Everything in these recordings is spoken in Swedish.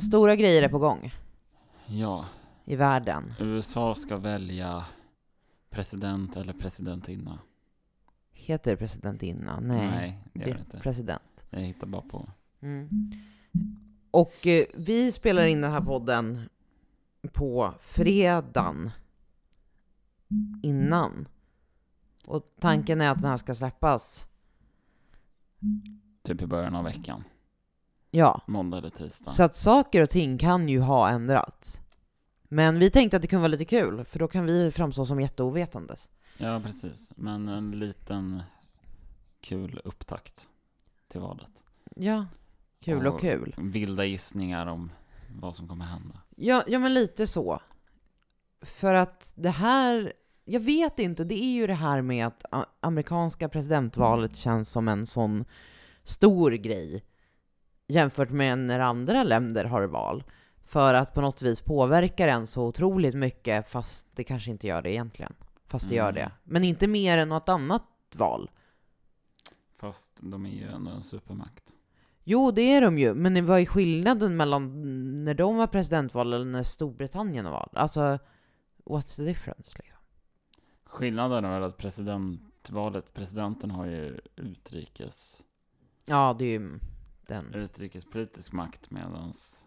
stora grejer är på gång Ja, i världen. USA ska välja president eller presidentinna. Heter det presidentinna? Nej, Nej det gör det det är inte. president. Jag hittar bara på. Mm. Och eh, vi spelar in den här podden på fredagen innan. Och tanken är att den här ska släppas, Typ i början av veckan. Ja. Måndag eller tisdag. Så att saker och ting kan ju ha ändrats. Men vi tänkte att det kunde vara lite kul, för då kan vi framstå som jätteovetandes. Ja, precis. Men en liten kul upptakt till valet. Ja, kul och Och- kul. Vilda gissningar om vad som kommer hända. Ja, ja, men lite så. För att det här, jag vet inte, det är ju det här med att amerikanska presidentvalet känns som en sån stor grej jämfört med när andra länder har val. För att på något vis påverka den så otroligt mycket, fast det kanske inte gör det egentligen. Fast det gör Mm. det. Men inte mer än något annat val. Fast de är ju ändå en supermakt. Jo, det är de ju, men vad är skillnaden mellan när de har presidentval eller när Storbritannien har val? Alltså, what's the difference liksom? Skillnaden är väl att presidentvalet, presidenten har ju utrikes, Ja, det är ju den. utrikespolitisk makt medans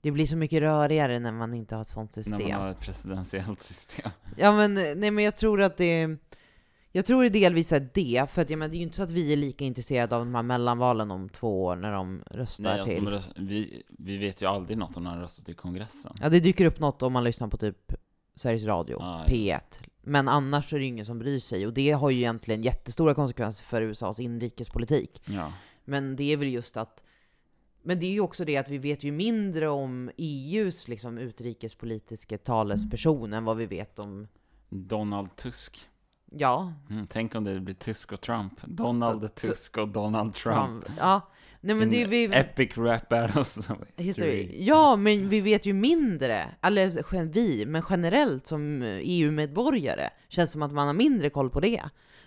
Det blir så mycket rörigare när man inte har ett sånt när system. man har ett presidentiellt system. Ja, men nej, men jag tror att det jag tror det delvis är det, för att, ja, men det är ju inte så att vi är lika intresserade av de här mellanvalen om två år när de röstar Nej, alltså, till. röst, vi, vi vet ju aldrig något om när de röstat i kongressen. Ja, det dyker upp något om man lyssnar på typ Sveriges Radio, ja. P1. Men annars är det ingen som bryr sig, och det har ju egentligen jättestora konsekvenser för USAs inrikespolitik. Ja. Men det är väl just att men det är ju också det att vi vet ju mindre om EUs liksom utrikespolitiska talesperson än vad vi vet om, Donald Tusk. ja, Mm, tänk om det blir Tusk och Trump. Donald Tusk och Donald Trump. Trump. Ja, nej men det är vi... Epic rap battles of history. History. Ja, men vi vet ju mindre, eller vi, men generellt som EU-medborgare känns som att man har mindre koll på det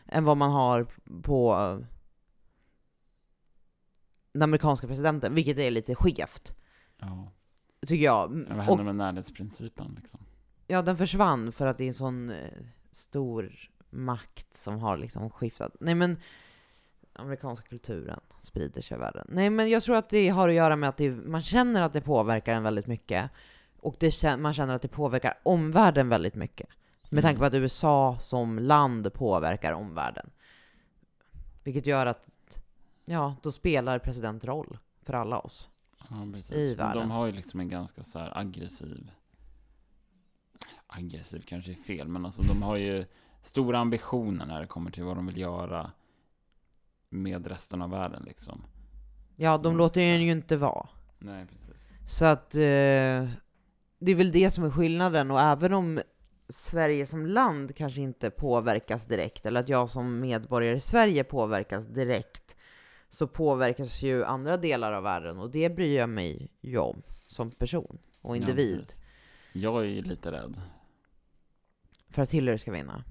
än vad man har på den amerikanska presidenten, vilket är lite skevt, Ja. tycker jag. Men Vad Och, händer med närhetsprincipen liksom? ja, den försvann för att det är en sån eh, stor makt som har liksom skiftat. Nej men, amerikanska kulturen sprider sig i världen. Nej men jag tror att det har att göra med att det, man känner att det påverkar en väldigt mycket. Och det, man känner att det påverkar omvärlden väldigt mycket. Med tanke på att USA som land påverkar omvärlden. Vilket gör att, ja, då spelar president roll för alla oss. Ja, precis. i världen. De har ju liksom en ganska så här aggressiv... Aggressiv kanske är fel, men alltså de har ju stora ambitioner när det kommer till vad de vill göra med resten av världen liksom. Ja, de låter så. ju inte vara. Nej, precis. Så att eh, det är väl det som är skillnaden. Och även om Sverige som land kanske inte påverkas direkt, eller att jag som medborgare i Sverige påverkas direkt, så påverkas ju andra delar av världen. Och det bryr jag mig ju om som person och Ja, individ. precis. jag är ju lite rädd. för att Hillary ska vinna.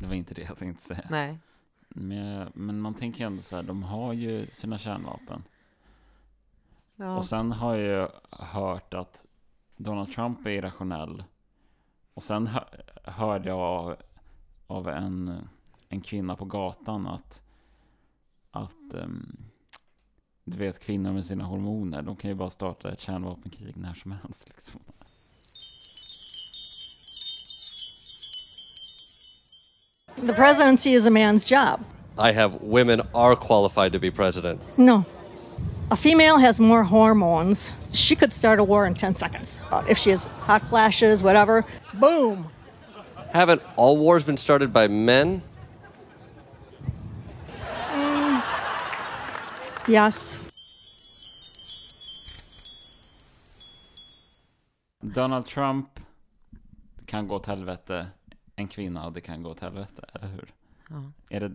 Det var inte det jag tänkte säga. Nej. Men, men man tänker ju ändå så här, de har ju sina kärnvapen. Ja. Och sen har jag ju hört att Donald Trump är irrationell. Och sen hö hörde jag av, av en, en kvinna på gatan att, att ehm, du vet kvinnor med sina hormoner, de kan ju bara starta ett kärnvapenkrig när som helst. Liksom. The presidency is a man's job. I have women are qualified to be president. No. A female has more hormones. She could start a war in 10 seconds. Uh, if she has hot flashes, whatever, boom. Haven't all wars been started by men? Yes. Donald Trump kan gå åt helvete. En kvinna, det kan gå åt helvete, eller hur? Ja. Är det,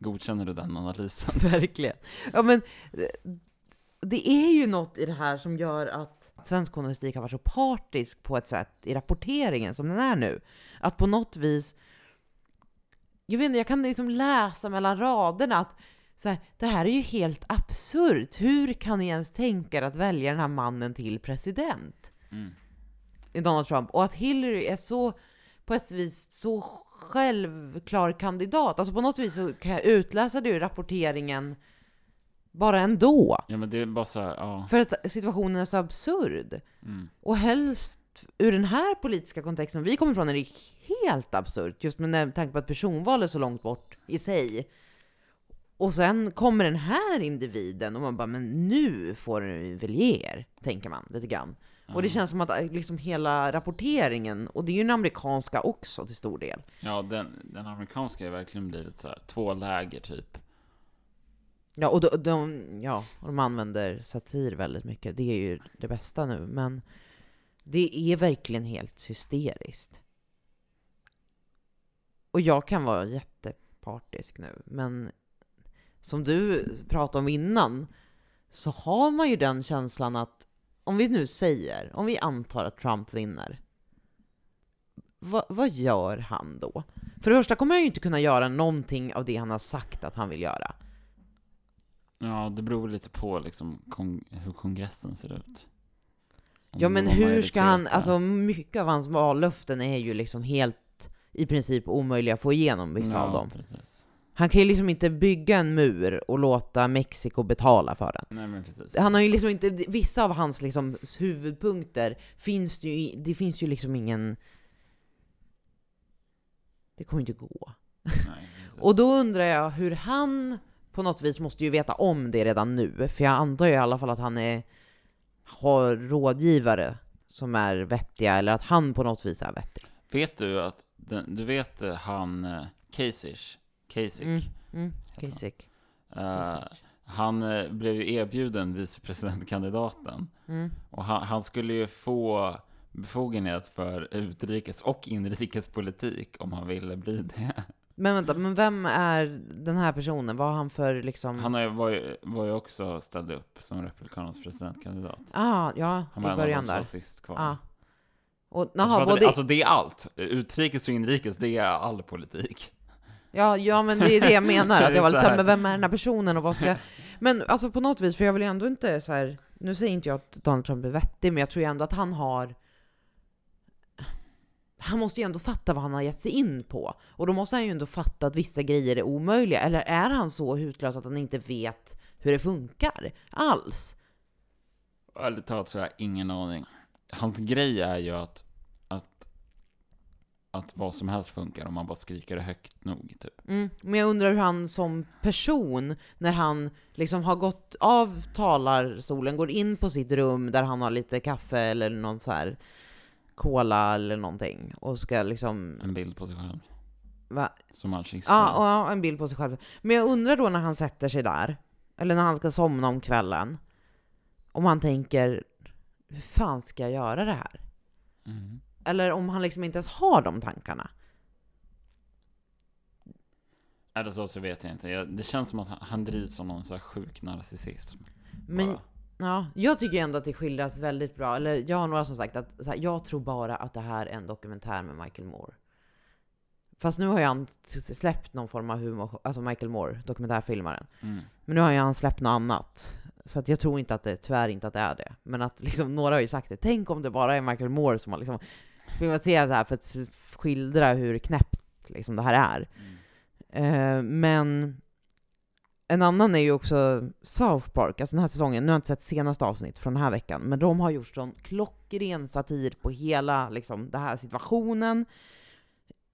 godkänner du den analysen? Verkligen. Ja, men eh, det är ju något i det här som gör att svensk journalistik har varit så partisk på ett sätt i rapporteringen som den är nu. Att på något vis, jag vet inte, jag kan liksom läsa mellan raderna att så här, det här är ju helt absurt. Hur kan ni ens tänka er att välja den här mannen till president? Mm. Donald Trump och att Hillary är så på ett vis så självklar kandidat. Alltså på något vis så kan jag utläsa det ur rapporteringen bara ändå. Ja men det är bara så här, ja. För att situationen är så absurd. Mm. Och helst ur den här politiska kontexten vi kommer ifrån är det helt absurt. Just med tanke på att personval är så långt bort i sig. Och sen kommer den här individen och man bara, men nu får ni väl ge er, tänker man lite grann. Och det känns som att äh, liksom hela rapporteringen, och det är ju den amerikanska också till stor del. Ja, den, den amerikanska är verkligen blivit så här, två läger typ. Ja, och de, de, ja, och de använder satir väldigt mycket. Det är ju det bästa nu, men det är verkligen helt hysteriskt. Och jag kan vara jättepartisk nu, men som du pratade om innan, så har man ju den känslan att om vi nu säger, om vi antar att Trump vinner, vad, vad gör han då? För det första kommer han ju inte kunna göra någonting av det han har sagt att han vill göra. Ja, det beror lite på liksom kong, hur kongressen ser ut. Om Ja men hur ska han, alltså mycket av hans vallöften är ju liksom helt i princip omöjliga att få igenom vissa av ja, dem. precis. Han kan ju liksom inte bygga en mur och låta Mexiko betala för den. Nej men precis. Han har ju liksom inte, vissa av hans liksom huvudpunkter finns det ju, det finns ju liksom ingen... Det kommer inte gå. Nej. Och då undrar jag hur han på något vis måste ju veta om det redan nu, för jag antar ju i alla fall att han är, har rådgivare som är vettiga, eller att han på något vis är vettig. Vet du att, den, du vet eh, han eh, Kasich? Kasich? Mm, mm, han. Kasich. Eh, han eh, blev ju erbjuden vicepresidentkandidaten. Mm. Och han, han skulle ju få befogenhet för utrikes och inrikespolitik om han ville bli det. Men vänta, men vem är den här personen? Vad har han för liksom... Han har var, ju, var ju också ställd upp som republikanernas presidentkandidat. Ah, ja, Han var i en av början där. sist kvar. Ah. Och, Alltså, naha, fattar både, du? alltså det är allt. Utrikes och inrikes, det är all politik. Ja, ja, men det är det jag menar. Det att är jag var lite såhär, men vem är den här personen och vad ska... Men alltså på något vis, för jag vill ju ändå inte så här. nu säger inte jag att Donald Trump är vettig, men jag tror ju ändå att han har han måste ju ändå fatta vad han har gett sig in på. Och då måste han ju ändå fatta att vissa grejer är omöjliga. Eller är han så hutlös att han inte vet hur det funkar alls? Ärligt talat så har jag ingen aning. Hans grej är ju att, att vad som helst funkar om man bara skriker högt nog, typ. Mm. Men jag undrar hur han som person, när han liksom har gått av talarstolen, går in på sitt rum där han har lite kaffe eller någon så här cola eller någonting och ska liksom... En bild på sig själv. Va? Som han kysser. Ja, och ja, en bild på sig själv. Men jag undrar då när han sätter sig där, eller när han ska somna om kvällen, om han tänker, hur fan ska jag göra det här? Mm. Eller om han liksom inte ens har de tankarna. Ärligt talat så vet jag inte. Jag, det känns som att han, han drivs av någon så här sjuk narcissism. Men Bara. Ja, jag tycker ändå att det skildras väldigt bra. Eller jag har några som sagt att här, jag tror bara att det här är en dokumentär med Michael Moore. Fast nu har ju han släppt någon form av humor, alltså Michael Moore, dokumentärfilmaren. Mm. Men nu har ju han släppt något annat. Så att jag tror inte att det, tyvärr inte att det är det. Men att liksom, några har ju sagt det. Tänk om det bara är Michael Moore som har liksom filmatiserat det här för att skildra hur knäppt liksom det här är. Mm. Eh, men en annan är ju också South Park, alltså den här säsongen. Nu har jag inte sett senaste avsnitt från den här veckan, men de har gjort sån klockren satir på hela liksom, den här situationen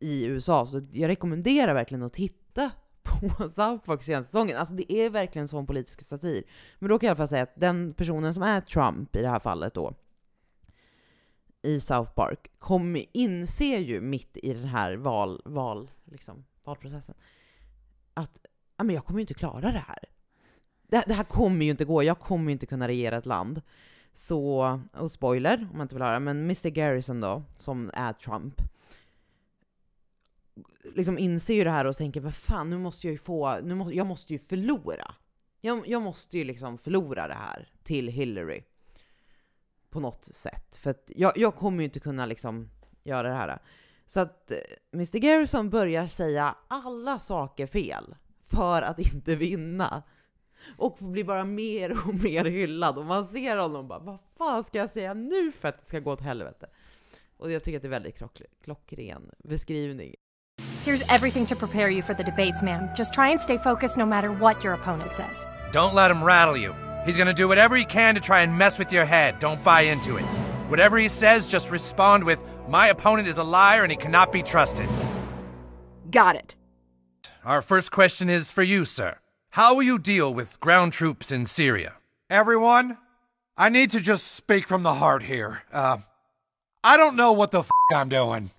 i USA. Så jag rekommenderar verkligen att titta på South Park senaste säsongen. Alltså det är verkligen sån politisk satir. Men då kan jag i alla fall säga att den personen som är Trump i det här fallet då, i South Park, kommer inser ju mitt i den här val, val, liksom, valprocessen att ja, men jag kommer ju inte klara det här. Det, det här kommer ju inte gå, jag kommer ju inte kunna regera ett land. Så, och spoiler om man inte vill höra, men Mr Garrison då, som är Trump, liksom inser ju det här och tänker vad fan, nu måste jag ju få, nu må, jag måste ju förlora. Jag, jag måste ju liksom förlora det här till Hillary. På något sätt. För att jag, jag kommer ju inte kunna liksom göra det här. Så att eh, Mr Garrison börjar säga alla saker fel för att inte vinna. Och blir bara mer och mer hyllad. Och man ser honom bara, vad fan ska jag säga nu för att det ska gå åt helvete? Och jag tycker att det är väldigt klock klockren beskrivning. Here's everything to prepare you for the debates, ma'am. Just try and stay focused no matter what your opponent says. Don't let him rattle you. He's gonna do whatever he can to try and mess with your head. Don't buy into it. Whatever he says, just respond with, My opponent is a liar and he cannot be trusted. Got it. Our first question is for you, sir. How will you deal with ground troops in Syria? Everyone, I need to just speak from the heart here. Uh, I don't know what the f I'm doing.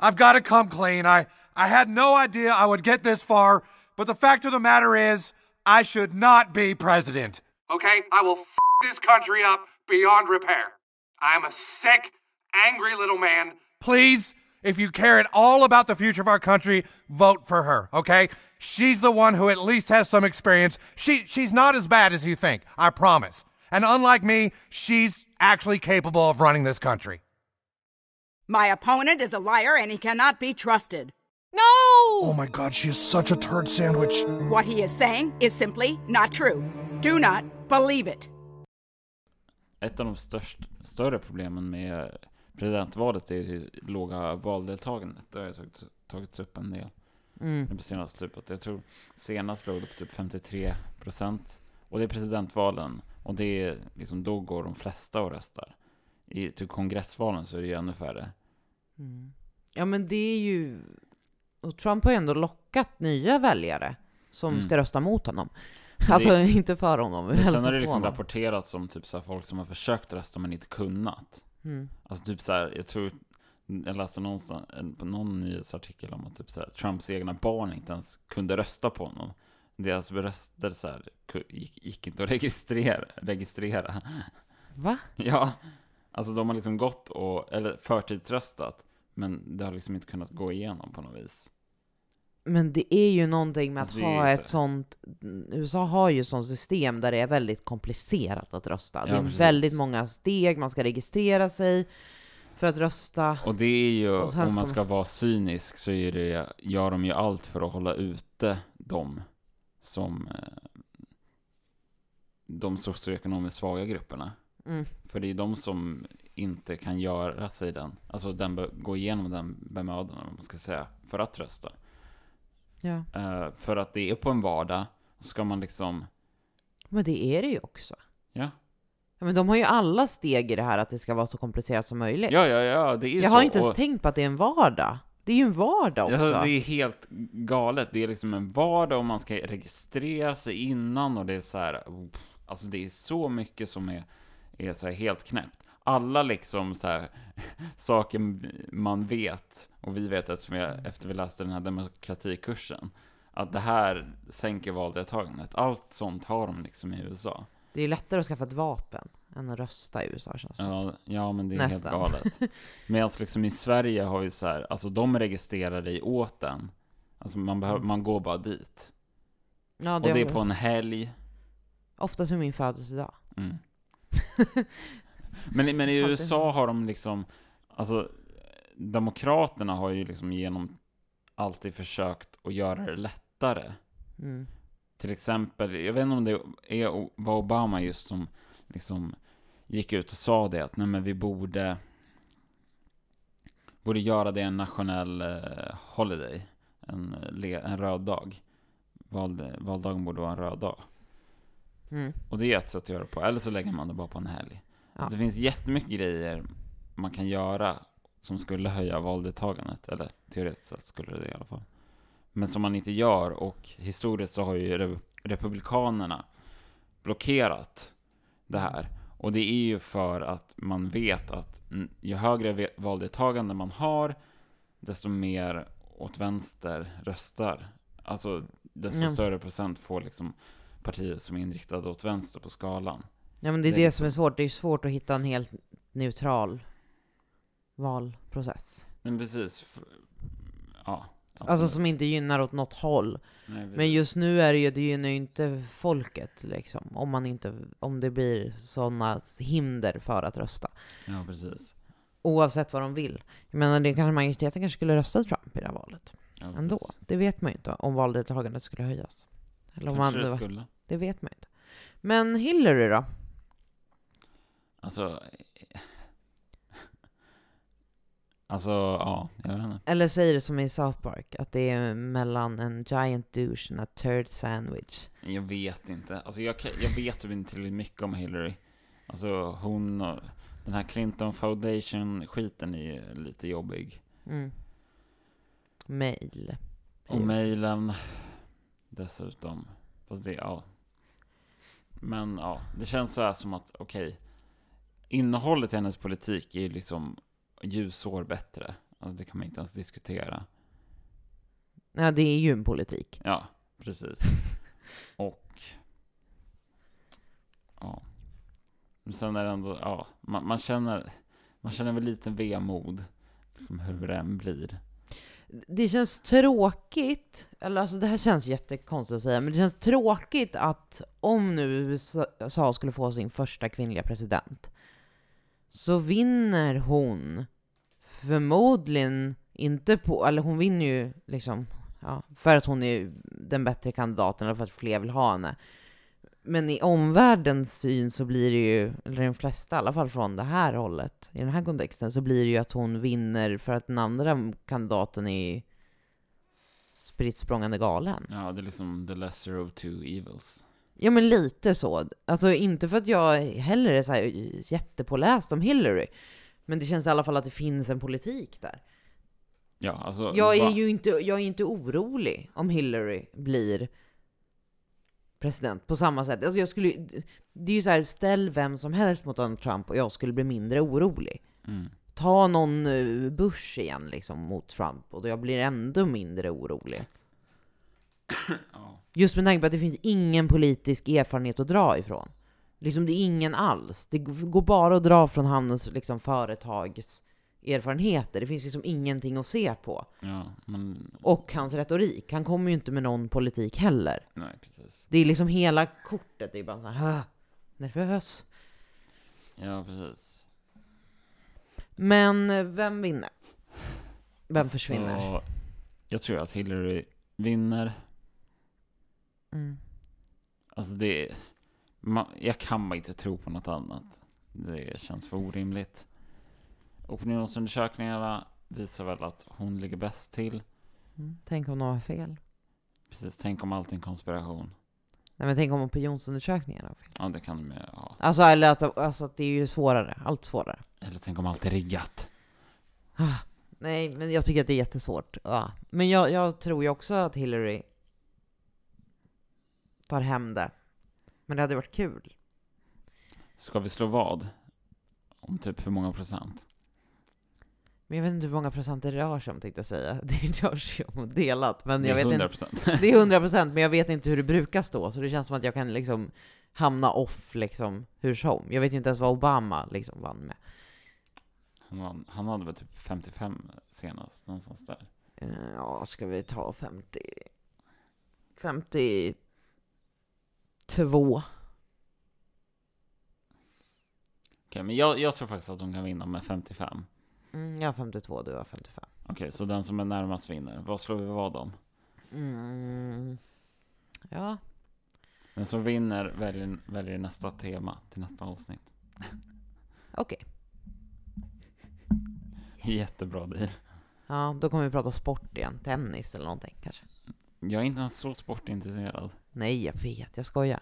I've got to come clean. I, I had no idea I would get this far, but the fact of the matter is, I should not be president. Okay? I will f this country up beyond repair. I am a sick, angry little man. Please, if you care at all about the future of our country, vote for her, okay? She's the one who at least has some experience. She she's not as bad as you think, I promise. And unlike me, she's actually capable of running this country. My opponent is a liar and he cannot be trusted. No! Oh my god, she is such a turd sandwich. What he is saying is simply not true. Do not believe it. Ett av de störst, större problemen med presidentvalet är ju låga valdeltagandet. Det har ju tagits, tagits upp en del. Mm. Det senaste typ jag tror senast låg det på typ 53 procent. Och det är presidentvalen. Och det är liksom, då går de flesta och röstar. I typ kongressvalen så är det ju ännu färre. Mm. Ja men det är ju... Och Trump har ju ändå lockat nya väljare som Mm. ska rösta mot honom. det- Alltså inte för honom, Men sen har det liksom honom. rapporterats om typ så folk som har försökt rösta men inte kunnat. Mm. Alltså typ så här, jag tror, jag läste någonstans, på någon nyhetsartikel om att typ så Trumps egna barn inte ens kunde rösta på honom. Deras röster så här, gick, gick inte att registrera. registrera. Va? Ja, alltså de har liksom gått och, eller förtidsröstat, men det har liksom inte kunnat gå igenom på något vis. Men det är ju någonting med att Alltså, det ha ett så- sånt... USA har ju ett sånt system där det är väldigt komplicerat att rösta. det Ja, är precis. väldigt många steg, man ska registrera sig för att rösta. Och det är ju, om man ska ska vara cynisk, så är det, gör de ju allt för att hålla ute de som eh, de socioekonomiskt svaga grupperna. Mm. För det är de som inte kan göra sig den, alltså den, gå igenom den bemödan, om man ska säga, för att rösta. Ja. Eh, för att det är på en vardag, så ska man liksom, Men det är det ju också. ja, Ja, men de har ju alla steg i det här att det ska vara så komplicerat som möjligt. ja, ja, ja det är Jag så. har inte ens och- tänkt på att det är en vardag. Det är ju en vardag också. Ja, det är helt galet. Det är liksom en vardag och man ska registrera sig innan och det är så här, alltså det är så mycket som är, är så helt knäppt. Alla liksom så här saker man vet, och vi vet eftersom jag, efter vi läste den här demokratikursen, att det här sänker valdeltagandet. Allt sånt har de liksom i USA. Det är lättare att skaffa ett vapen än att rösta i USA känns det. Ja, ja men det är Nästan. helt galet. Medan liksom i Sverige har vi så här, alltså de registrerar dig åt en. Alltså man, behöver, man går bara dit. Ja, Och det är på en helg. Ofta som min födelsedag. Mm. men, men i. USA har de liksom, alltså Demokraterna har ju liksom genom alltid försökt att göra det lättare. Mm. Till exempel, jag vet inte om det är, var Obama just som liksom gick ut och sa det att nej men vi borde borde göra det en nationell eh, holiday, en, en röd dag. Val, valdagen borde vara en röd dag. Mm. Och det är ett sätt att göra det på, eller så lägger man det bara på en helg. Ja. Alltså, det finns jättemycket grejer man kan göra som skulle höja valdeltagandet, eller teoretiskt sett skulle det i alla fall. Men som man inte gör, och historiskt så har ju re- Republikanerna blockerat det här. Och det är ju för att man vet att mm, ju högre valdeltagande man har, desto mer åt vänster röstar. Alltså, desto Ja. större procent får liksom partier som är inriktade åt vänster på skalan. Ja men det är Det det, som är svårt. Det är svårt att hitta en helt neutral valprocess. Men precis. Ja. Alltså som inte gynnar åt något håll. nej, Men just nu är det ju, det gynnar ju inte folket liksom. Om man inte, om det blir sådana hinder för att rösta. Ja, precis. Oavsett vad de vill. Jag menar, det kanske majoriteten kanske skulle rösta Trump i det här valet. Ja, ändå. Det vet man ju inte om valdeltagandet skulle höjas. Eller om man, Kanske det skulle. det vet man ju inte. Men Hillary då? Alltså... Alltså, ja, jag vet inte. Eller säger det som i South Park, att det är mellan en giant douche och en turd sandwich. Jag vet inte. Alltså jag, jag vet typ inte tillräckligt mycket om Hillary. Alltså hon och den här Clinton Foundation-skiten är lite jobbig. Mm. Mail. Och mejlen dessutom. Fast det, ja. Men ja, det känns så här som att, okej. Innehållet i hennes politik är liksom ljusår bättre. Alltså det kan man inte ens diskutera. Ja, det är ju en politik. Ja, precis. Och... Ja. Men sen är det ändå, ja, man, man känner, man känner väl lite vemod. Liksom hur det än blir. Det känns tråkigt, eller alltså det här känns jättekonstigt att säga, men det känns tråkigt att om nu USA skulle få sin första kvinnliga president, så vinner hon förmodligen inte på, eller hon vinner ju liksom, ja, för att hon är den bättre kandidaten, eller för att fler vill ha henne. Men i omvärldens syn så blir det ju, eller de flesta i alla fall från det här hållet, i den här kontexten, så blir det ju att hon vinner för att den andra kandidaten är spritt språngande galen. Ja, det är liksom the lesser of two evils. Ja men lite så. Alltså inte för att jag heller är så här jättepåläst om Hillary, men det känns i alla fall att det finns en politik där. Ja, alltså... Jag är va- ju inte, jag är inte orolig om Hillary blir president på samma sätt. Alltså jag skulle, det är ju så här, ställ vem som helst mot Donald Trump och jag skulle bli mindre orolig. Mm. Ta någon eh, Bush igen liksom mot Trump och jag blir ändå mindre orolig. Ja. Just med tanke på att det finns ingen politisk erfarenhet att dra ifrån. Liksom det är ingen alls. Det går bara att dra från hans liksom, företags erfarenheter. Det finns liksom ingenting att se på. Ja, men... Och hans retorik. Han kommer ju inte med någon politik heller. Nej, precis. Det är liksom hela kortet, det är bara så här, "Ah, nervös. Ja, precis. Men eh, vem vinner? Vem försvinner? Så, jag tror att Hillary vinner. Mm. Alltså det... Man, jag kan bara inte tro på något annat. Det känns för orimligt. Opinionsundersökningarna visar väl att hon ligger bäst till. Mm. Tänk om de har fel. Precis, tänk om allt är en konspiration. Nej men tänk om opinionsundersökningarna har fel. Ja, det kan de ju ha. Alltså, eller att, alltså det är ju svårare. Allt svårare. Eller tänk om allt är riggat. Ah, nej, men jag tycker att det är jättesvårt. Ja. Men jag, jag tror ju också att Hillary tar hem det. Men det hade varit kul. Ska vi slå vad? Om typ hur många procent? Men jag vet inte hur många procent det rör sig om, tänkte jag säga. Det rör sig om delat. Men Det jag är vet 100 inte. Det är 100 procent, men jag vet inte hur det brukar stå. Så det känns som att jag kan liksom hamna off liksom hur som. Jag vet ju inte ens vad Obama liksom vann med. Han, vann- han hade väl typ 55 senast, någonstans där. Eh, Ja, ska vi ta 50... 52. Okej, men jag, jag tror faktiskt att de kan vinna med 55. Mm, jag har 52, du har 55. Okej, så den som är närmast vinner. Vad slår vi vad om? Mm. Ja, Den som vinner väljer, väljer nästa tema till nästa avsnitt. okej. Jättebra deal. Ja, då kommer vi prata sport igen. Tennis eller någonting kanske. Jag är inte ens så sportintresserad. Nej, jag vet. Jag skojar.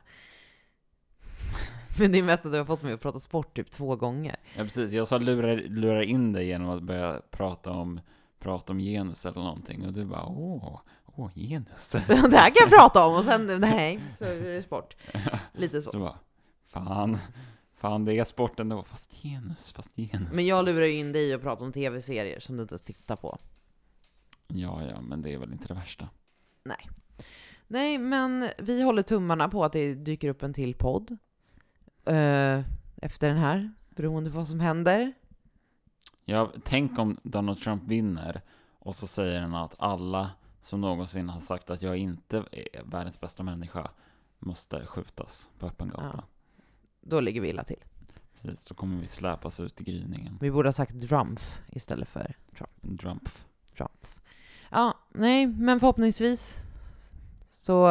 Men det är mest att du har fått mig att prata sport typ två gånger. Ja precis, jag sa lura, lura in dig genom att börja prata om, prata om genus eller någonting och du bara åh, åh genus. det här kan jag prata om och sen, nej, så är det sport. Lite så. Så bara, fan, fan det är sport ändå, fast genus, fast genus. Men jag lurar ju in dig och pratar om tv-serier som du inte ens tittar på. Ja, ja, men det är väl inte det värsta. Nej, men vi håller tummarna på att det dyker upp en till podd. eh, efter den här, beroende på vad som händer. Ja, tänk om Donald Trump vinner och så säger han att alla som någonsin har sagt att jag inte är världens bästa människa måste skjutas på öppen gata. Ja. Då ligger vi illa till. Precis, då kommer vi släpas ut i gryningen. Vi borde ha sagt Drumpf istället för Trump. Trump. Trump. Ja, nej, men förhoppningsvis så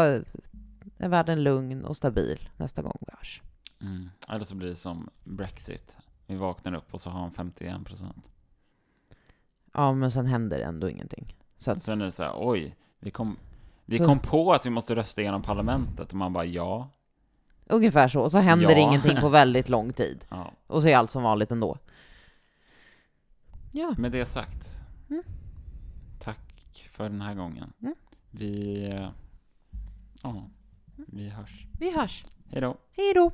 är världen lugn och stabil nästa gång vi hörs. Mm. Eller så blir det som Brexit. Vi vaknar upp och så har han 51 procent. Ja, men sen händer ändå ingenting. Så att, Sen är det så här, oj, vi kom, vi Så- kom på att vi måste rösta igenom parlamentet och man bara ja. ungefär så. Och så händer Ja. ingenting på väldigt lång tid. ja. Och så är allt som vanligt ändå. Ja, Med det sagt, Mm. Tack för den här gången. Mm. Vi, eh, ja, vi hörs. vi hörs. Hej då. Hej då!